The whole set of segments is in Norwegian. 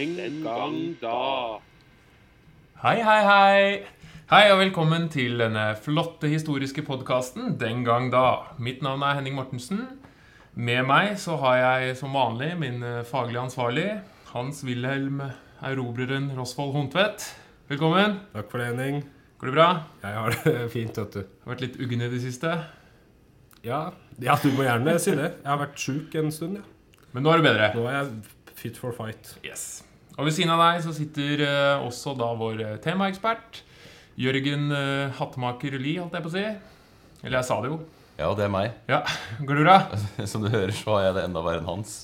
Den gang da. Hei, hei, hei. Hei og velkommen til denne flotte historiske podkasten Den gang da. Mitt navn er Henning Mortensen. Med meg så har jeg som vanlig min eh, faglige ansvarlig, Hans-Wilhelm Erobreren Rosvold Hontvedt. Velkommen. Takk for det, Henning. Går det bra? Jeg har det fint, vet du. Har vært litt uggen i det siste. Ja, ja, du må gjerne si det. Jeg har vært sjuk en stund, ja. Men nå er det bedre. Nå er jeg fit for fight. Yes. Og ved siden av deg så sitter eh, også da vår eh, temaekspert. Jørgen uh, Hattemaker Lie, holdt jeg på å si. Eller jeg sa det jo. Ja, det er meg. Ja, Går det bra? Som du hører, så har jeg det enda verre enn Hans.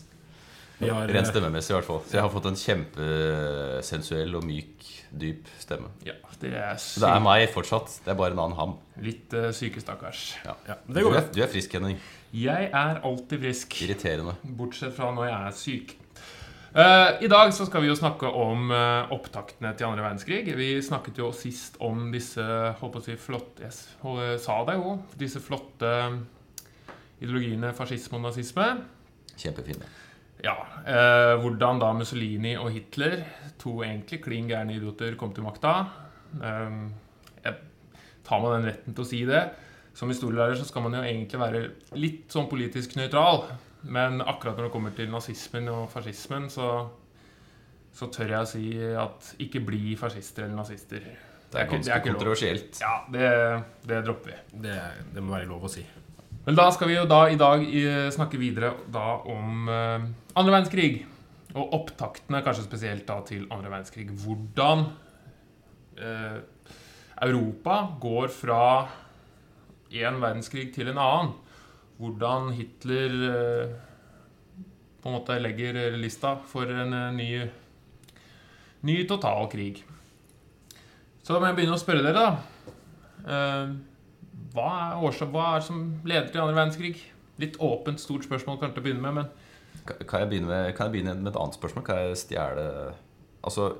Vi har, Rent eh, stemmemessig, i hvert fall. Så jeg har fått en kjempesensuell og myk, dyp stemme. Ja, det er, syk. det er meg fortsatt. Det er bare en annen ham. Litt uh, syke, stakkars. ja, Ja, Du det går bra. er, du er frisk, Henning. Jeg er alltid frisk, Irriterende. bortsett fra når jeg er syk. Eh, I dag så skal vi jo snakke om eh, opptaktene til andre verdenskrig. Vi snakket jo sist om disse holdt på å si, flotte Jeg jeg sa det jo. Disse flotte ideologiene fascisme og nazisme. Kjempefine. Ja, eh, Hvordan da Mussolini og Hitler, to egentlig klin gærne idioter, kom til makta. Eh, jeg tar meg den retten til å si det. Som historielærer så skal man jo egentlig være litt sånn politisk nøytral. Men akkurat når det kommer til nazismen og fascismen, så, så tør jeg å si at ikke bli fascister eller nazister. Det er ikke- ganske ikke er kontroversielt. Ja, det, det dropper vi. Det, det må være lov å si. Men da skal vi jo da i dag eh, snakke videre da om eh, andre verdenskrig. Og opptaktene kanskje spesielt da til andre verdenskrig. Hvordan eh, Europa går fra en verdenskrig til en annen. Hvordan Hitler eh, på en måte legger lista for en eh, ny, ny total krig. Så da må jeg begynne å spørre dere, da. Eh, hva er, årsak, hva er det som leder til andre verdenskrig? Litt åpent, stort spørsmål kanskje å begynne med, men Kan jeg begynne med, jeg begynne med et annet spørsmål? Kan jeg stjele Altså,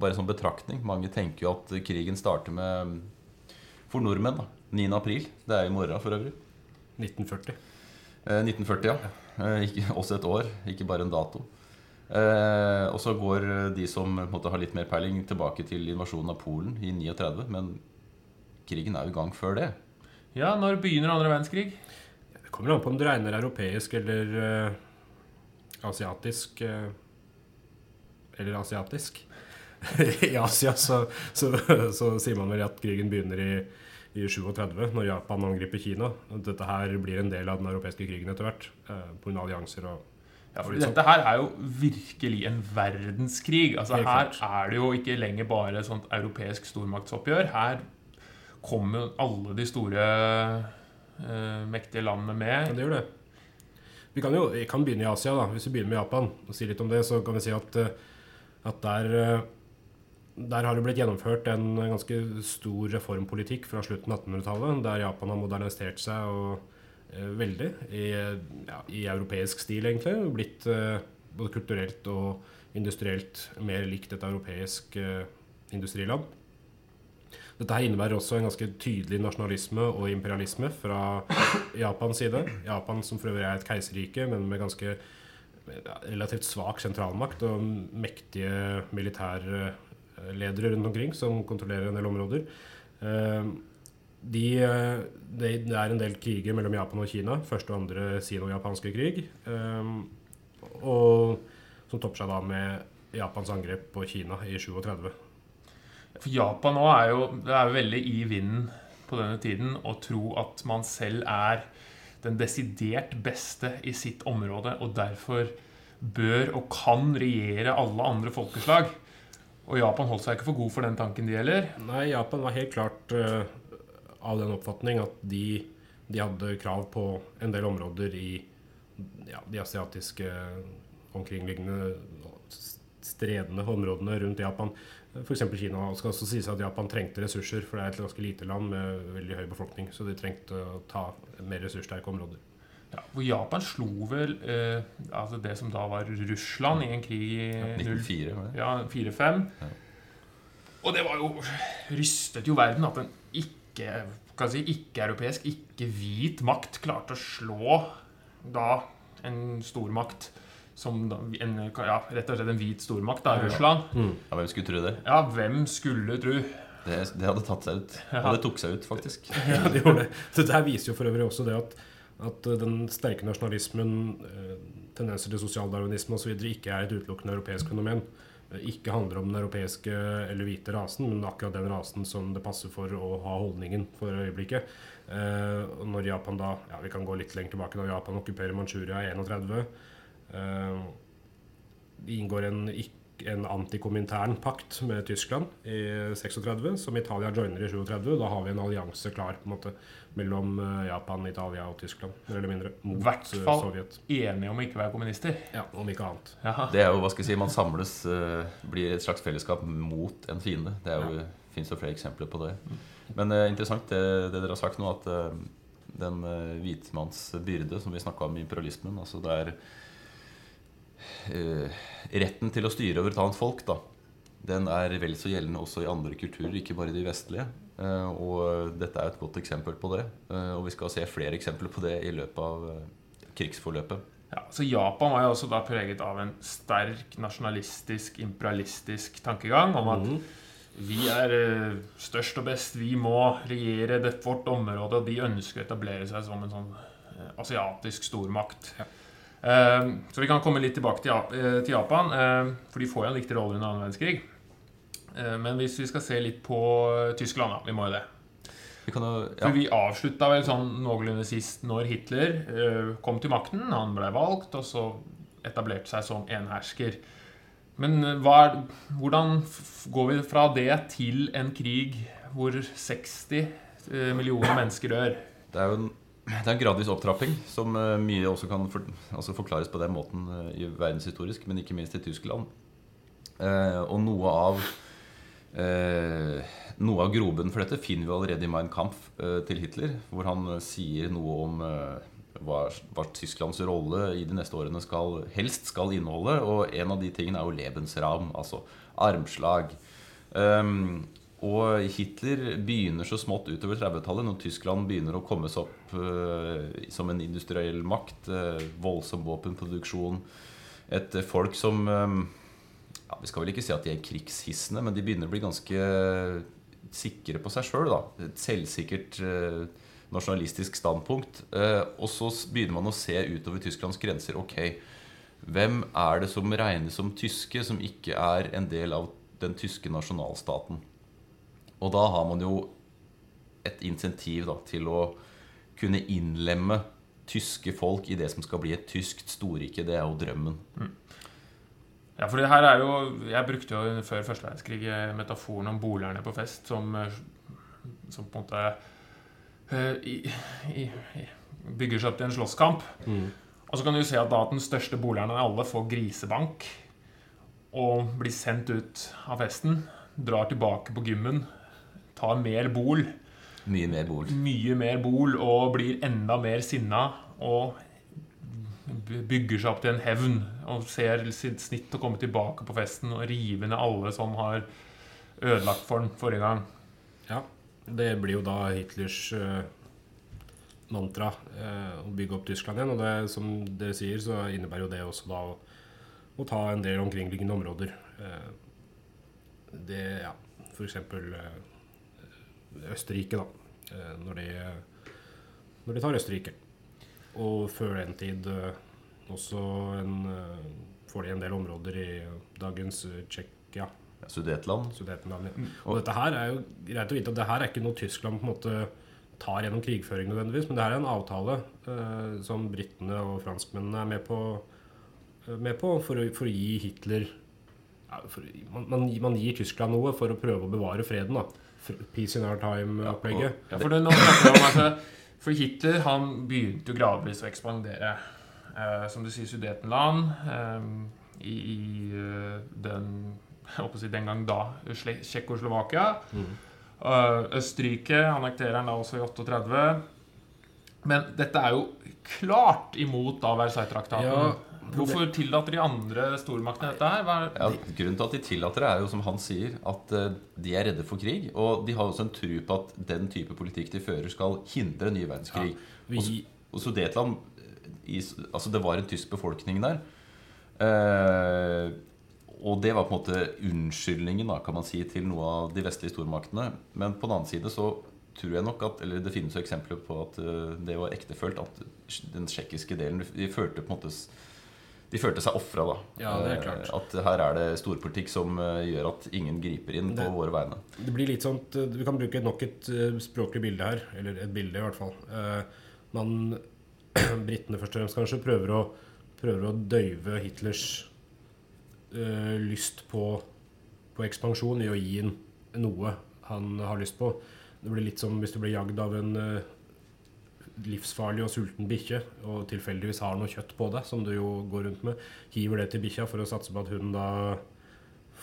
bare sånn betraktning. Mange tenker jo at krigen starter med For nordmenn, da. 9. april. Det er i morgen, for øvrig. 1940. Eh, 1940, ja. Eh, ikke, også et år, ikke bare en dato. Eh, og så går de som på en måte, har litt mer peiling, tilbake til invasjonen av Polen i 39. Men krigen er jo i gang før det. ja, når begynner andre verdenskrig? Det kommer an på om du regner europeisk eller eh, asiatisk eh, Eller asiatisk. I Asia så, så, så sier man vel at krigen begynner i, i 37, når Japan angriper Kina. Dette her blir en del av den europeiske krigen etter hvert. på Pga. allianser og Ja, for Dette her er jo virkelig en verdenskrig. Altså Her er det jo ikke lenger bare et sånt europeisk stormaktsoppgjør. Her kommer alle de store eh, mektige landene med. Ja, det gjør det. Vi kan jo vi kan begynne i Asia, da. Hvis vi begynner med Japan og sier litt om det, så kan vi si at, eh, at der, eh, der har det blitt gjennomført en ganske stor reformpolitikk fra slutten av 1800-tallet, der Japan har modernisert seg og, eh, veldig i, ja, i europeisk stil, egentlig. Blitt eh, både kulturelt og industrielt mer likt et europeisk eh, industriland. Dette her innebærer også en ganske tydelig nasjonalisme og imperialisme fra Japans side. Japan som for øvrig er et keiserrike, men med ganske relativt svak sentralmakt og mektige militærledere rundt omkring som kontrollerer en del områder. Eh, De, det er en del kriger mellom Japan og Kina. Første og andre sino-japanske krig. eh, Og som topper seg da med Japans angrep på Kina i 37. For Japan nå er jo, er jo veldig i vinden på denne tiden å tro at man selv er den desidert beste i sitt område, og derfor bør og kan regjere alle andre folkeslag. Og Japan holdt seg ikke for god for den tanken, de heller. Nei, Japan var helt klart uh, av den oppfatning at de, de hadde krav på en del områder i ja, de asiatiske omkringliggende stredende områdene rundt Japan. F.eks. Kina. Det skal også sies at Japan trengte ressurser, for det er et ganske lite land med veldig høy befolkning. Så de trengte å ta mer ressurssterke områder. Ja, hvor Japan slo vel eh, altså det som da var Russland i en krig i 0 1904, var det? Ja, 4-5. Ja. Og det var jo Rystet jo verden at en ikke kan si, ikke-europeisk, ikke-hvit makt klarte å slå da en stormakt som da, en, ja, rett og slett en hvit stormakt, da, Russland. Ja, Hvem skulle tro det? Ja, hvem skulle tro? Det, det hadde tatt seg ut. Ja. Og det tok seg ut, faktisk. Ja, det gjorde det. Så det viser jo for øvrig også det at, at den sterke nasjonalismen, eh, tendenser til sosialdarwinisme osv. ikke er et utelukkende europeisk fenomen. Eh, Ikke handler om den europeiske eller hvite rasen, men akkurat den rasen som det passer for å ha holdningen for øyeblikket. Eh, når Japan da ja, Vi kan gå litt lenger tilbake. Når Japan okkuperer Manchuria i 31 eh, de inngår en, ikk- en antikomintern pakt med Tyskland i 36, som Italia joiner i 37. Da har vi en allianse klar på en måte mellom eh, Japan, Italia og Tyskland. Mer eller mindre. Mot Hvert eh, fall. Sovjet. Enige om ikke være kommunister. Ja, om ikke annet. Ja. Det er jo, hva skal jeg si, Man samles, eh, blir et slags fellesskap mot en fiende. Det er jo, finnes jo flere eksempler på det. Men eh, interessant det, det dere har sagt nå, at eh, den eh, hvitmanns byrde som vi snakka om i imperialismen altså det er Retten til å styre over et annet folk, da, den er vel så gjeldende også i andre kulturer, ikke bare de vestlige. Eh, og dette er et godt eksempel på det. Eh, og vi skal se flere eksempler på det i løpet av eh, krigsforløpet. Ja, så Japan var jo også da preget av en sterk nasjonalistisk, imperialistisk tankegang om at vi er eh, størst og best, vi må regjere dette vårt område, og de ønsker å etablere seg som en sånn eh, asiatisk stormakt. Eh, så vi kan komme litt tilbake til, eh, Japan, eh, for de får jo en viktig rolle under annen verdenskrig. Eh, men hvis vi skal se litt på eh, Tyskland, da. Vi må jo det. Vi kan jo, For ja. vi avslutta vel sånn noenlunde sist når Hitler eh, kom til makten. Han ble valgt, og så etablerte seg som enhersker. Men er, hvordan går vi fra det til en krig hvor 60 eh, millioner mennesker dør? Det er jo en, det er en gradvis opptrapping som eh, mye også kan for, altså forklares på den måten eh, i verdenshistorisk, men ikke minst i Tyskland. Eh, og noe av eh, noe av grobunnen for dette finner vi allerede i Mein Kampf eh, til Hitler, hvor han eh, sier noe om hva, hva Tysklands rolle i de neste årene skal, helst skal inneholde. Og en av de tingene er jo Lebensraum, altså armslag. Um, og Hitler begynner så smått utover 30-tallet, når Tyskland begynner å komme seg opp uh, som en industriell makt. Uh, voldsom våpenproduksjon. Et folk som eh, ja, Vi skal vel ikke si at de er krigshissende, men de begynner å bli ganske sikre på seg sjøl. Et selvsikkert uh, nasjonalistisk standpunkt. Og så begynner man å se utover Tysklands grenser. Ok, hvem er det som regnes som tyske, som ikke er en del av den tyske nasjonalstaten? Og da har man jo et insentiv da, til å kunne innlemme tyske folk i det som skal bli et tyskt storrike. Det er jo drømmen. Ja, for det her er jo Jeg brukte jo før første verdenskrig eh, metaforen om bolerne på fest som, eh, som på en måte uh, i, i, i, bygger seg opp til en slåsskamp. Og så kan du jo se at da at den største boleren av alle får grisebank og blir sendt ut av festen, drar tilbake på gymmen, tar mer bol, Mye mer bol. mye mer bol og blir enda mer sinna og bygger seg opp til en hevn og ser sitt snitt å komme tilbake på festen og rive ned alle som har ødelagt for den forrige gang. Ja, det blir jo da Hitlers uh, mantra uh, å bygge opp Tyskland igjen. Og det, som dere sier, så innebærer jo det også da å, å ta en del omkringliggende områder. Uh, det, ja, for eksempel Østerrike, da. Eh, når, de, når de tar Østerrike. Og før den tid eh, også en, eh, får de en del områder i dagens Tsjekkia. Ja, Sudetland. Sudetland Ja. Og dette her er jo greit å vite at det her er ikke noe Tyskland på en måte tar gjennom krigføring nødvendigvis, men det her er en avtale eh, som britene og franskmennene er med på, med på for, å, for å gi Hitler ja, for, man, man, man gir Tyskland noe for å prøve å bevare freden. da Peace in our time-opplegget. Ja, for, altså, for Hitler han begynte jo gradvis å ekspandere. Eh, som du sier, Sudetenland. Eh, I i eh, den si den gang da Tsjekkoslovakia. Eh, Østerrike annekterer han da også i 38. Men dette er jo klart imot da Versailles-traktaten. Ja, Hvorfor tillater de andre stormaktene dette her? Er, Ja, grunnen til at de tillater det, er jo som han sier, at eh, de er redde for krig. Og de har også en tro på at den type politikk de fører, skal hindre en ny verdenskrig. Vi- Og, Sudetland altså Det var en tysk befolkning der. Eh, og det var på en måte unnskyldningen da, kan man si, til noe av de vestlige stormaktene. Men på den annen side så tror jeg nok at Eller det finnes jo eksempler på at eh, det var ektefølt at den tsjekkiske delen De følte på en måte de følte seg ofra, da. Ja, det er klart. Eh, At her er det storpolitikk som eh, gjør at ingen griper inn på Det- våre vegne. Det blir litt sånn eh, Vi kan bruke nok et språklig bilde her. Eller et bilde, i hvert fall. Man Britene først og fremst kanskje prøver å, prøver å døyve Hitlers uh, lyst på, på ekspansjon i å gi ham noe han har lyst på. Det blir litt som hvis du blir jagd av en livsfarlig og sulten bikkje og tilfeldigvis har noe kjøtt på deg, som du jo går rundt med. Hiver det til bikkja for å satse på at hun da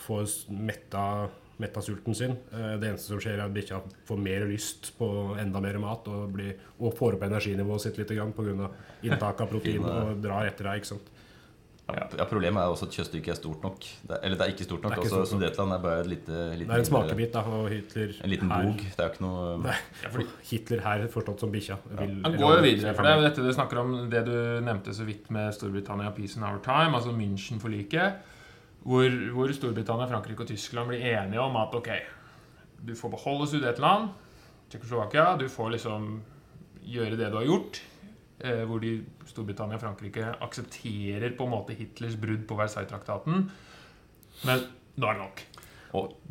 får metta, metta sulten sin. Eh, Det eneste som skjer, er at bikkja får mer lyst på enda mer mat og, blir, og får opp energinivået sitt litt pga. inntak av protein og drar etter deg. ikke sant? Ja, ja, Problemet er også at kjøttstykket er stort nok. Det, eller det er ikke stort nok. Det er ikke altså, stort nok. Sudetland er bare et lite, lite Det er en smakebit, da. Og Hitler En liten her- bog. Det er jo ikke noe Nei, Ja, fordi Hitler her forstått som bikkja. vil- Han går jo videre, for det er jo dette du snakker om, det du nevnte så vidt med Storbritannia Peace in Our Time, altså München-forliket, hvor, hvor Storbritannia, Frankrike og Tyskland blir enige om at ok, du får beholde Sudetland, Tsjekkoslovakia, du får liksom gjøre det du har gjort, hvor de, Storbritannia og Frankrike aksepterer på en måte Hitlers brudd på Versailles-traktaten, men nå er det nok.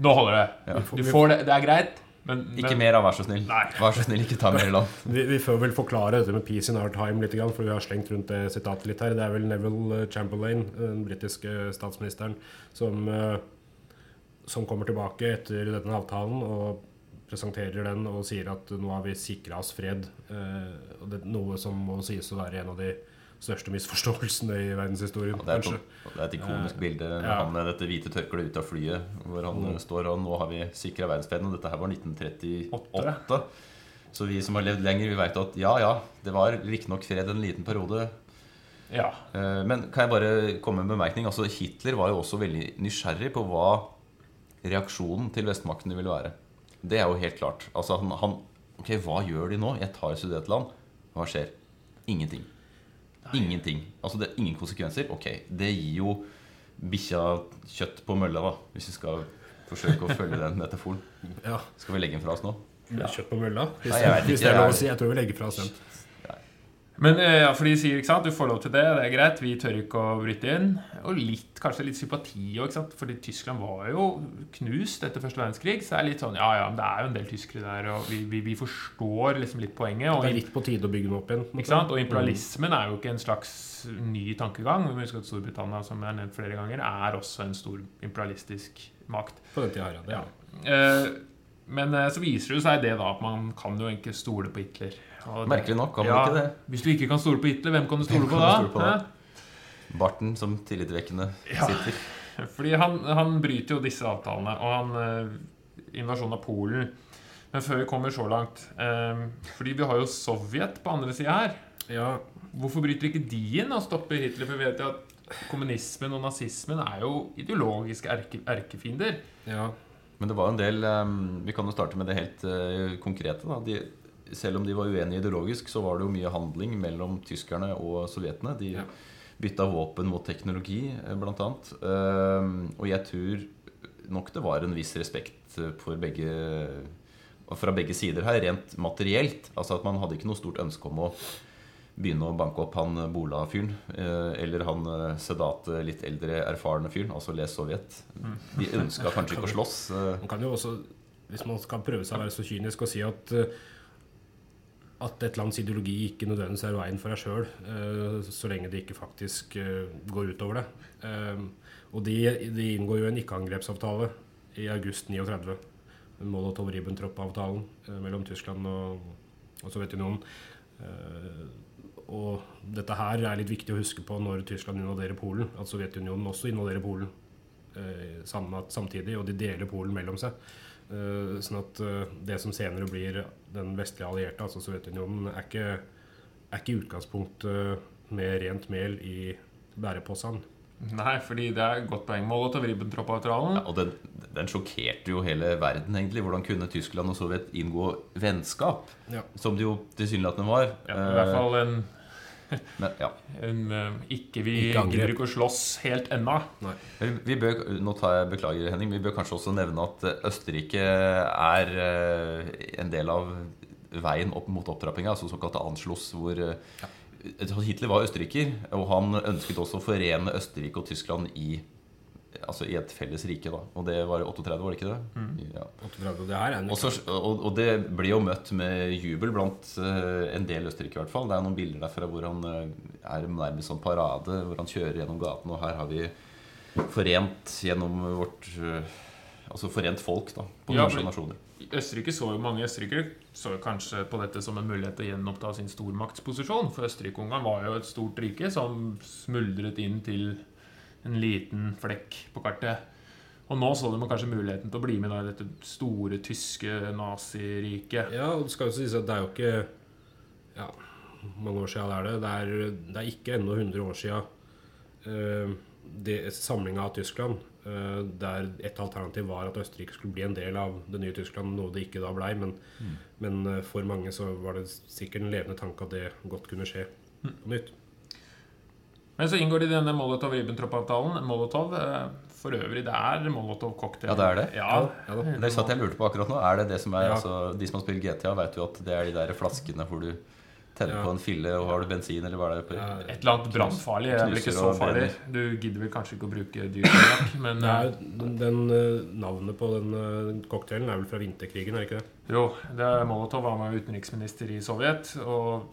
Nå holder det. Ja. Du får det, det er greit, men, ikke mer av, vær så snill. Nei. Vær så snill, ikke ta mer land. Vi, vi får vel forklare dette med 'peace in our time' litt, for vi har slengt rundt det sitatet litt her. Det er vel Neville Chamberlain, den britiske statsministeren, som, eh, som kommer tilbake etter denne avtalen og presenterer den og sier at nå har vi sikra oss fred. eh, er Noe som må sies å være en av de største misforståelsene i verdenshistorien. Ja, det, er et, det er et ikonisk bilde med ja. han med dette hvite tørkleet ut av flyet, hvor han Mm. eh, står og nå har vi sikra verdensfreden. Og dette her var 1938. Så vi som har levd lenger, vi veit at ja, ja, det var riktignok fred en liten periode. ja. Eh, Men kan jeg bare komme med en bemerkning? Altså, Hitler var jo også veldig nysgjerrig på hva reaksjonen til vestmaktene ville være. Det er jo helt klart. Altså, han, han Ok, hva gjør de nå? Jeg tar Sudetenland. Hva skjer? Ingenting. Ingenting. Altså, det er ingen konsekvenser. Ok, det gir jo bikkja kjøtt på mølla, da, hvis vi skal forsøke å følge den metaforen. Ja, Skal vi legge den fra oss nå? Kjøtt på mølla, hvis, Nei, jeg hvis det er lov å si. Jeg tror vi legger fra oss den. Men eh, ja, for de sier ikke sant, du får lov til det, det er greit, vi tør ikke å bryte inn. Og litt, kanskje litt sympati òg, fordi Tyskland var jo knust etter første verdenskrig. Så det er litt sånn ja ja, men det er jo en del tyskere der, og vi, vi, vi forstår liksom litt poenget. Og, Det er litt på tide å bygge den opp igjen. ikke sant? og imperialismen er jo ikke en slags ny tankegang. Vi må huske at Storbritannia, som er nevnt flere ganger, er også en stor imperialistisk makt. På den tida ja. ja. Det det. Eh, men eh, så viser det seg det da at man kan jo ikke stole på Hitler. Det- Merkelig nok kan man ikke det. Hvis du ikke kan stole på Hitler, hvem kan du stole på da? stole på da? Barten som tillitvekkende Ja. sitter. Fordi han, han bryter jo disse avtalene, og han eh, invasjonen av Polen. Men før vi kommer så langt eh, Fordi vi har jo Sovjet på andre sida her. Ja, Hvorfor bryter ikke de inn og stopper Hitler? For vi vet jo at kommunismen og nazismen er jo ideologiske erke, erkefiender. ja. Men det var en del um, Vi kan jo starte med det helt uh, konkrete. Da. De, selv om de var uenige ideologisk, så var det jo mye handling mellom tyskerne og sovjetene. De Ja. bytta våpen mot teknologi, bl.a. blant annet. Um, og jeg tror nok det var en viss respekt eh, for begge fra begge sider her, rent materielt. Altså at Man hadde ikke noe stort ønske om å begynne å banke opp han Bola-fyren. eh, Eller han eh, sedate, litt eldre, erfarne fyren. Altså les Sovjet. De ønska kanskje ikke å slåss. eh, Man kan jo også, hvis man skal prøve seg å være så kynisk og si at eh, at et lands ideologi ikke nødvendigvis er veien for deg sjøl, så lenge det ikke faktisk eh, går utover det. Eh, og de, de inngår jo en ikke-angrepsavtale i august 39. Molotov-Ribbentrop-avtalen eh, mellom Tyskland og, og Sovjetunionen. Eh, og dette her er litt viktig å huske på når Tyskland invaderer Polen, at Sovjetunionen også invaderer Polen eh, samtidig, og de deler Polen mellom seg. Eh, sånn at eh, det som senere blir den vestlige allierte, altså Sovjetunionen, er ikke, er ikke utgangspunktet med rent mel i bæreposene. Nei, fordi det er et godt poeng. Molotov-Ribbentrop-avtalen. Ja, og den, den sjokkerte jo hele verden, egentlig. Hvordan kunne Tyskland og Sovjet inngå vennskap? Ja. Som det jo tilsynelatende var. Ja, I hvert Eh, fall en, Men ja. en, eh, ikke Vi Ikke gidder ikke å slåss helt ennå. Vi bør, nå tar jeg beklager, Henning. Vi bør kanskje også nevne at eh, Østerrike er eh, en del av veien opp mot opptrappinga, altså såkalt Anschluss, hvor ja. Hitler var østerriker, og han ønsket også å forene Østerrike og Tyskland i, altså i et felles rike. da Og det var i 38, var det ikke det? Ja. 38, det her er en Og, så, og, og det blir jo møtt med jubel blant uh, en del østerrikere. i hvert fall Det er noen bilder derfra hvor han uh, er nærmest sånn parade, hvor han kjører gjennom gaten. Og her har vi forent gjennom vårt uh, Altså forent folk da på Ja, tvers nasjoner. Østerrike så jo Mange østerrikere så jo kanskje på dette som en mulighet til å gjenoppta sin stormaktsposisjon. For Østerrike-Ungarn var jo et stort rike som smuldret inn til en liten flekk på kartet. Og nå så de kanskje muligheten til å bli med da, i dette store tyske naziriket. Ja, og det skal jo sies at det er jo ikke Ja, hvor mange år siden er det? Det er, det er ikke ennå 100 år siden uh, samlinga av Tyskland. uh, der et alternativ var at Østerrike skulle bli en del av det nye Tyskland, noe det ikke da blei. Men, men eh, for mange så var det sikkert en levende tanke at det godt kunne skje på nytt. Men så inngår det i denne Molotov-Ribbentrop-avtalen. Molotov eh, for øvrig, det er Molotov-cocktail. Ja, det er det? Ja, Ja. Det satt jeg lurte på akkurat nå. Er det det som er Ja. altså, De som har spilt GTA, vet jo at det er de der flaskene hvor du tenner Ja. på en fille, og har du bensin, eller hva er det på? Ja, Et eller annet brannfarlig. Det er vel ikke så farlig. Du gidder vel kanskje ikke å bruke dyr men Nei, eh, er, den, den, eh, navnet på den cocktailen er vel fra vinterkrigen, er det ikke det? Jo, det er Molotov var med utenriksminister i Sovjet, og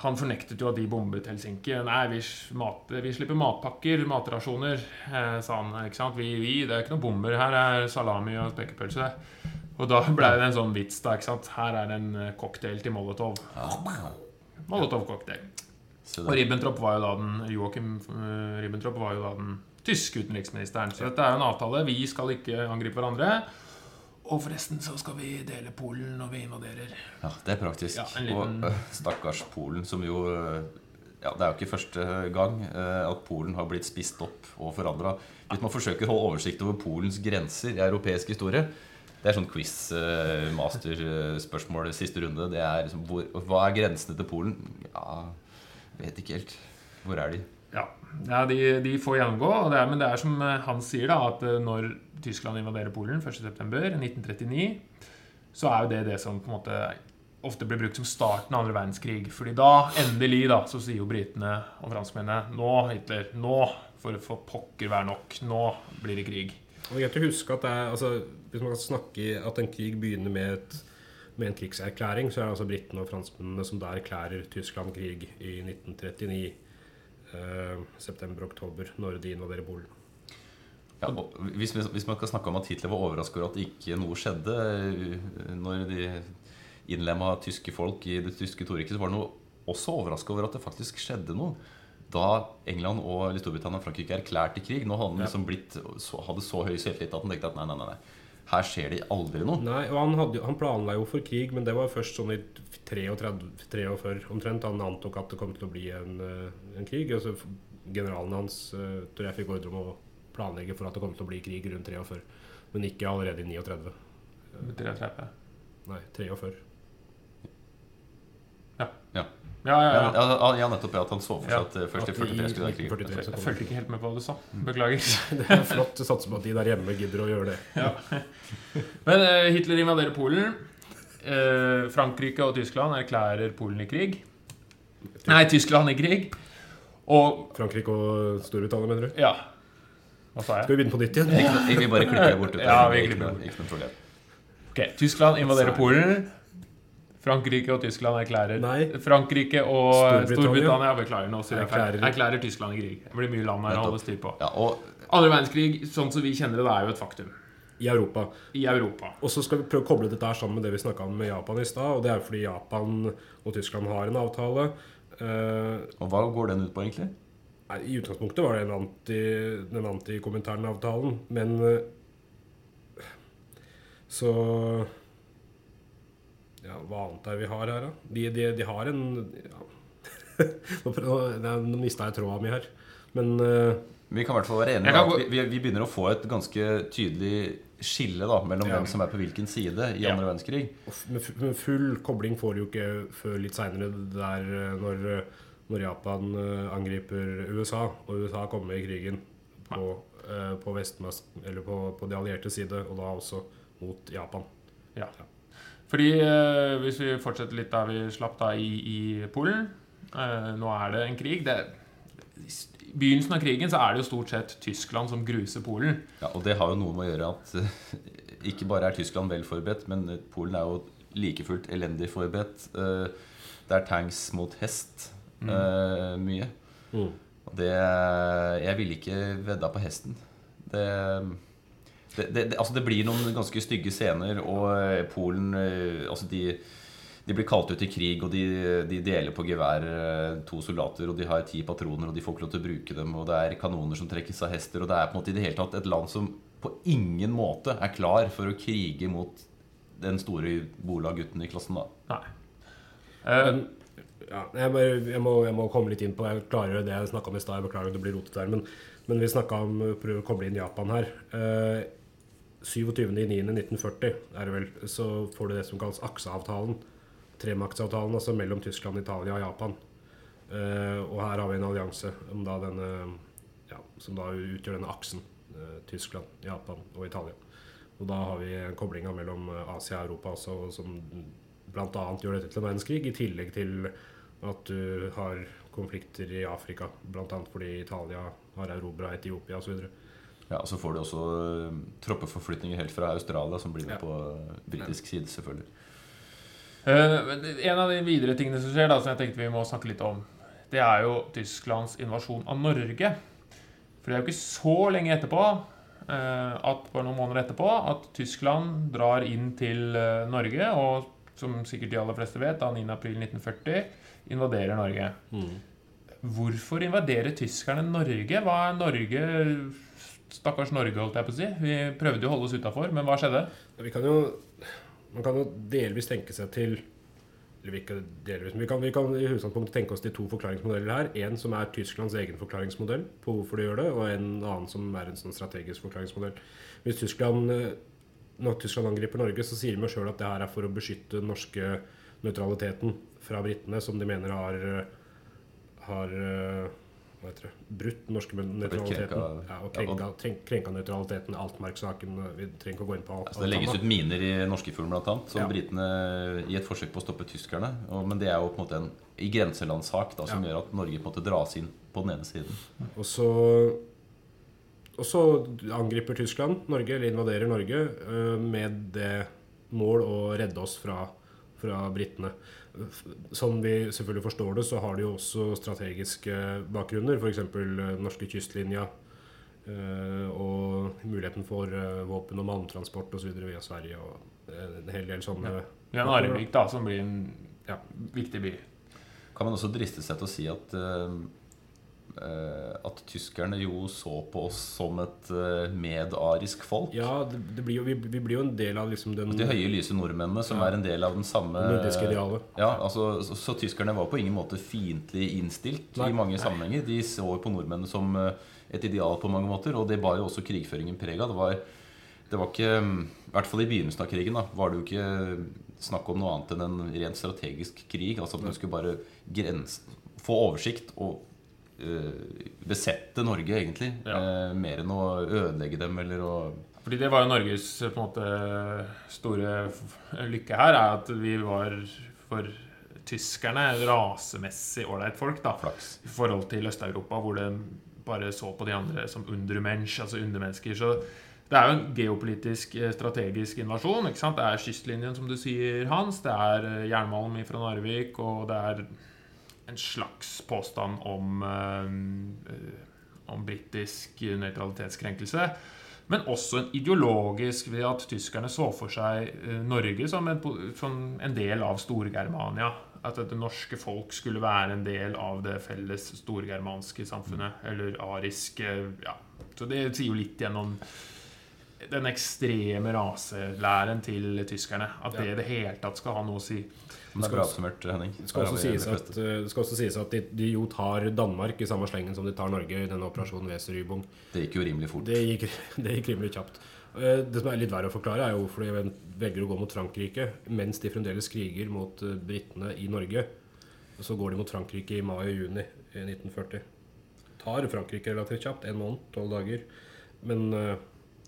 han fornektet jo at de bombet Helsinki. Nei, vi, mat, vi slipper matpakker, matrasjoner, eh, sa han. ikke sant? Vi, vi, det er ikke noen bomber. Her er salami og spekepølse. Og da ble det en sånn vits, da. ikke sant? Her er det en eh, cocktail til Molotov. Molotov-cocktail. Og Ribbentrop var jo da den Joachim eh, Ribbentrop var jo da den tyske utenriksministeren. Så dette er jo en avtale. Vi skal ikke angripe hverandre. Og forresten så skal vi dele Polen når vi invaderer. ja, det er praktisk. Ja, liten- Og øh, stakkars Polen, som jo øh, ja, Det er jo ikke første gang øh, at Polen har blitt spist opp og forandra. Hvis man forsøker å holde oversikt over Polens grenser i europeisk historie Det er sånn quiz-master-spørsmål siste runde. Det er liksom, hvor, Hva er grensene til Polen? Ja, vet ikke helt. Hvor er de? Ja, ja de, de får gjennomgå. Det er, men det er som eh, han sier, da, at eh, når Tyskland invaderer Polen 1.9.1939, så er jo det det som på en måte ofte blir brukt som starten av andre verdenskrig. Fordi da, endelig, da, så sier jo britene og franskmennene Nå, Hitler, nå får det for pokker være nok. Nå blir det krig. Og det er greit å huske at er, altså, Hvis man kan snakke at en krig begynner med, et, med en krigserklæring, så er det altså britene og franskmennene som da erklærer Tyskland krig i 1939. Eh, September-oktober, når de invaderer Polen. Ja, hvis, hvis man kan snakke om at Hitler var overrasket over at ikke noe skjedde øh, når de innlemma tyske folk i det tyske torriket, så var han også overraska over at det faktisk skjedde noe. Da England og Storbritannia og Frankrike erklærte krig, nå hadde han liksom blitt, så, hadde så høy selvtillit at han tenkte at nei, nei, nei, her skjer det aldri noe. Nei, og han, hadde, jo- han planla jo for krig, men det var først sånn i 33, 43 omtrent. Han antok at det kom til å bli en, eh, en krig. Altså, generalen hans eh, tror jeg fikk ordre om å planlegge for at det kom til å bli krig rundt 43, men ikke allerede i 39. 33. Nei, 43. Ja, ja, Ja, ja. nettopp. Ja, at han så for seg Ja. at øh, først i 43 skulle det være krig. Jeg fulgte ikke helt med på hva du sa. Beklager. Det er flott. Satser på at de der hjemme gidder å gjøre det. Men eh, Hitler invaderer Polen. Eh, Frankrike og Tyskland erklærer Polen i krig. Nei, Tyskland i krig. Og Frankrike og Storbritannia, mener du? Ja. Hva sa jeg? Skal vi begynne på nytt igjen? Vi bare klikker det bort. Ja, vi noe- det. Ikke noe problem. Ok, Tyskland invaderer Polen. Frankrike og Tyskland erklærer Nei. Frankrike og Storbritannia. Storbritannia sier. Erklærer- Erklærer Tyskland i krig. Det blir mye land her å holde styr på. Ja, og Andre verdenskrig, sånn som vi kjenner det, det er jo et faktum. I Europa. I Europa. Og så skal vi prøve å koble dette her sammen med det vi snakka om med Japan i stad. Og det er jo fordi Japan og Tyskland har en avtale. Uh, Og hva går den ut på, egentlig? Nei, I utgangspunktet var det en anti, den antikommentaren-avtalen, men uh, Så Ja, hva annet er det vi har her, da? De, de, de har en ja. Nå mista jeg tråda mi her. Men uh, Vi kan i hvert fall være enige om at vi, vi, begynner å få et ganske tydelig skille da, mellom Ja. hvem som er på hvilken side i Ja. andre verdenskrig. med full kobling får du jo ikke før litt seinere, der eh, når, når Japan eh, angriper USA, og USA kommer i krigen på, uh, på, på, på de allierte side, og da også mot Japan. Ja. Ja. Fordi eh, Hvis vi fortsetter litt der vi slapp da i, i Polen eh, Nå er det en krig. Det, I begynnelsen av krigen så er det jo stort sett Tyskland som gruser Polen. Ja, og det har jo noe med å gjøre at eh, ikke bare er Tyskland vel forberedt, men eh, Polen er jo like fullt elendig forberedt. Eh, det er tanks mot hest eh, mye. Mm. Det Jeg ville ikke vedda på hesten. Det, det, det, altså det blir noen ganske stygge scener, og eh, Polen eh, Altså, de, de blir kalt ut i krig, og de, de deler på gevær eh, to soldater, og de har ti patroner, og de får ikke lov til å bruke dem, og det er kanoner som trekkes av hester, og det er på en måte i det hele tatt et land som på ingen måte er klar for å krige mot den store Bola-gutten i klassen, da. Nei. Um, ja, jeg, bare, jeg, må, jeg må komme litt inn på Jeg klarer det jeg snakka om i stad. Jeg beklager at det blir rotete der. Men, men vi snakka om prøve å koble inn Japan her. Eh, 27.09.1940 er det vel, så får du det som kalles akseavtalen. Tremaktsavtalen, altså mellom Tyskland, Italia og Japan. Uh, og her har vi en allianse da denne, ja, som da utgjør denne aksen. Uh, Tyskland, Japan og Italia. Og da har vi koblinga mellom eh, Asia og Europa også, som bl.a. gjør dette til en verdenskrig, i tillegg til at du har konflikter i Afrika, bl.a. fordi Italia har erobra Etiopia osv. Ja, og så får du også eh, troppeforflytninger helt fra Australia, som blir med Ja. på eh, britisk side, selvfølgelig. Uh, en av de videre tingene som skjer, da, som jeg tenkte vi må snakke litt om, det er jo Tysklands invasjon av Norge. For det er jo ikke så lenge etterpå, at bare noen måneder etterpå, at Tyskland drar inn til Norge, og som sikkert de aller fleste vet, da 9.4.1940 invaderer Norge. Hvorfor invaderer tyskerne Norge? Hva er Norge Stakkars Norge, holdt jeg på å si. Vi prøvde jo å holde oss utafor, men hva skjedde? Kan jo, man kan jo delvis tenke seg til eller vi, delvis, vi, kan, vi kan i utgangspunktet tenke oss de to forklaringsmodeller her. En som er Tysklands egen forklaringsmodell på hvorfor de gjør det, og en annen som er en sånn strategisk forklaringsmodell. Hvis Tyskland, eh, når Tyskland angriper Norge, så sier de jo sjøl at det her er for å beskytte den norske nøytraliteten fra britene, som de mener har, eh, har eh, hva heter det, brutt norske nøytraliteten. Ja, og krenka, krenka nøytraliteten. Altmark-saken. Vi trenger ikke å gå inn på alt. Altså, det legges ut miner i Norskefjorden bl.a. som Ja. britene i et forsøk på å stoppe tyskerne. Og, men det er jo på en måte en i grenselandssak da, som Ja. gjør at Norge på en måte dras inn på den ene siden. Og så, og så angriper Tyskland Norge, eller invaderer Norge, øh, med det mål å redde oss fra, fra britene. Som vi selvfølgelig forstår det, så har de jo også strategiske bakgrunner. F.eks. norske kystlinja. øh, og muligheten for øh, våpen- og malmtransport osv. via Sverige. Og en hel del sånne ja. Ja, Narvik, da, som blir en Ja. viktig by. Kan man også driste seg til å si at eh, eh, at tyskerne jo så på oss som et eh, medarisk folk. Ja, det, det blir jo, vi, vi blir jo en del av liksom den De høye, lyse nordmennene som Ja. er en del av den samme nordiske idealet. Ja, altså, så, så tyskerne var på ingen måte fiendtlig innstilt Nei. i mange sammenhenger. De så på nordmennene som eh, et ideal på mange måter, og det bar jo også krigføringen preg av. Det var, det var ikke I hvert fall i begynnelsen av krigen da, var det jo ikke snakk om noe annet enn en rent strategisk krig. Altså at man skulle bare grens, få oversikt og eh, besette Norge, egentlig. Ja. Eh, mer enn å ødelegge dem eller å Fordi det var jo Norges på en måte store lykke her, er at vi var for tyskerne rasemessig ålreit folk, da. flaks. I forhold til Øst-Europa, hvor de bare så på de andre som undermensch, altså undermennesker. Så det er jo en geopolitisk, eh, strategisk invasjon. ikke sant? Det er kystlinjen, som du sier, Hans. Det er eh, jernmalm fra Narvik, og det er en slags påstand om, eh, eh, om britisk nøytralitetskrenkelse. Men også en ideologisk ved at tyskerne så for seg eh, Norge som en, som en del av Storgermania. At det norske folk skulle være en del av det felles storgermanske samfunnet. Eller ariske ja. Så det sier jo litt gjennom den ekstreme raselæren til tyskerne. At det i det hele tatt skal ha noe å si. Det skal, oppsummert, Henning. Det skal, også sies at, eh, det skal også sies at de, de jo tar Danmark i samme slengen som de tar Norge i denne operasjonen Weser-Rybung. Det gikk jo rimelig fort. Det gikk, det gikk rimelig kjapt. Eh, Det som er litt verre å forklare, er jo hvorfor de velger å gå mot Frankrike mens de fremdeles kriger mot eh, britene i Norge. Så går de mot Frankrike i mai og juni i 1940. Tar Frankrike relativt kjapt. En måned, tolv dager. Men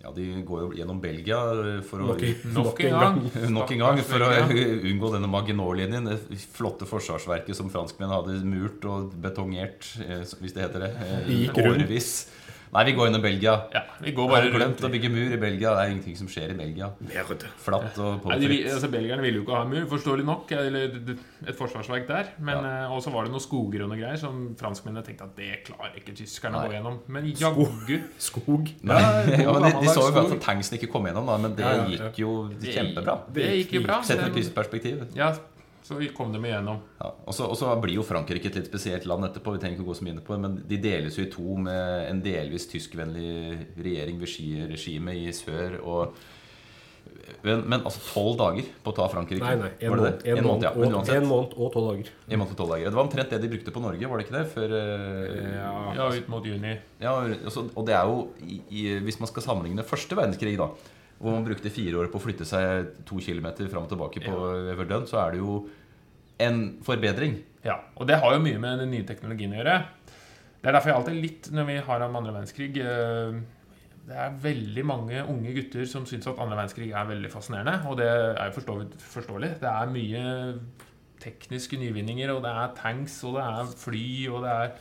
Ja, De går jo gjennom Belgia for å nok, Nok en gang. Nok en gang for å unngå denne Maginot-linjen. Det flotte forsvarsverket som franskmennene hadde murt og betongert, eh, hvis det heter det, årevis. i årevis. Nei, vi går under Belgia. Ja, vi går Bare glemt rundt. å bygge mur i Belgia. Det er ingenting som skjer i Belgia. Merde. Flatt og Nei, påfritt. altså, Belgierne ville jo ikke ha mur, forståelig nok. Eller et forsvarsverk der. Men Ja. Og også var det noen skoger og noe greier som franskmennene tenkte at det klarer ikke tyskerne å gå gjennom. Men jaggu Skog. Nei, ja, men de, de så jo bare at tanksen ikke kom gjennom, da, men det Ja, ja, ja. gikk jo kjempebra. Det gikk jo bra. Sett Det- perspektiv. Ja, så vi kom dem igjennom. Ja, og så og så blir jo Frankrike et litt spesielt land etterpå. Vi trenger ikke å gå så mye inn på det, Men de deles jo i to med en delvis tyskvennlig regjering ved skiregime i sør. Og, men, men altså tolv dager på å ta Frankrike? Nei, nei. En, var det måned, det? en, En måned, ja. Og, uansett. en måned og tolv dager. En måned og tolv dager. Det var omtrent det de brukte på Norge, var det ikke det? Før, ja, Ja, ut mot juni. ja, altså, og det er jo i, i, Hvis man skal sammenligne første verdenskrig, da hvor man brukte fire år på å flytte seg to kilometer fram og tilbake på Verdun, så er det jo en forbedring. Ja, og det har jo mye med den nye teknologien å gjøre. Det er derfor jeg alltid litt, når vi har om andre verdenskrig eh, Det er veldig mange unge gutter som syns at andre verdenskrig er veldig fascinerende. Og det er jo forståelig. Det er mye tekniske nyvinninger, og det er tanks, og det er fly, og det er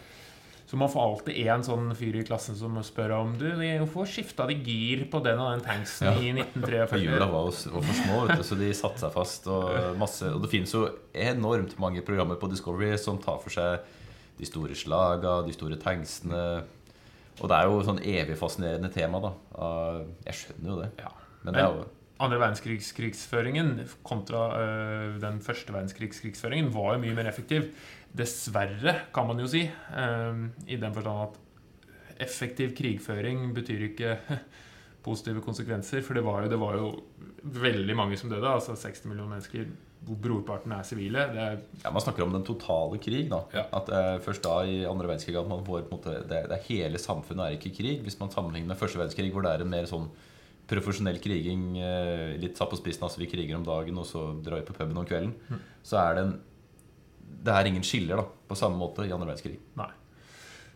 Så man får alltid én sånn fyr i klassen som spør om Du, hvorfor skifta de gir på den og den tanksen Ja. i For 1943? Hjula var, var for små, du, så de satte seg fast. Og, masse, og det finnes jo enormt mange programmer på Discovery som tar for seg de store slaga, de store tanksene. Og det er jo sånn evig fascinerende tema, da. Ah, Jeg skjønner jo det. Ja. Men det jo andre verdenskrigskrigføringen kontra øh, den første verdenskrigskrigføringen var jo mye mer effektiv. Dessverre, kan man jo si. øh, I den forstand at effektiv krigføring betyr ikke positive konsekvenser. For det var jo, det var jo veldig mange som døde. Altså 60 millioner mennesker, hvor brorparten er sivile. Det er, ja, Man snakker om den totale krig. da Ja. At er først da i andre verdenskrig at man får på en måte, det, det er Hele samfunnet er ikke krig. Hvis man sammenligner med første verdenskrig, hvor det er en mer sånn profesjonell kriging, eh, litt satt på spissen, altså vi kriger om dagen, og så drar vi på puben om kvelden, så er det en Det er ingen skiller da på samme måte i andre verdenskrig. Nei.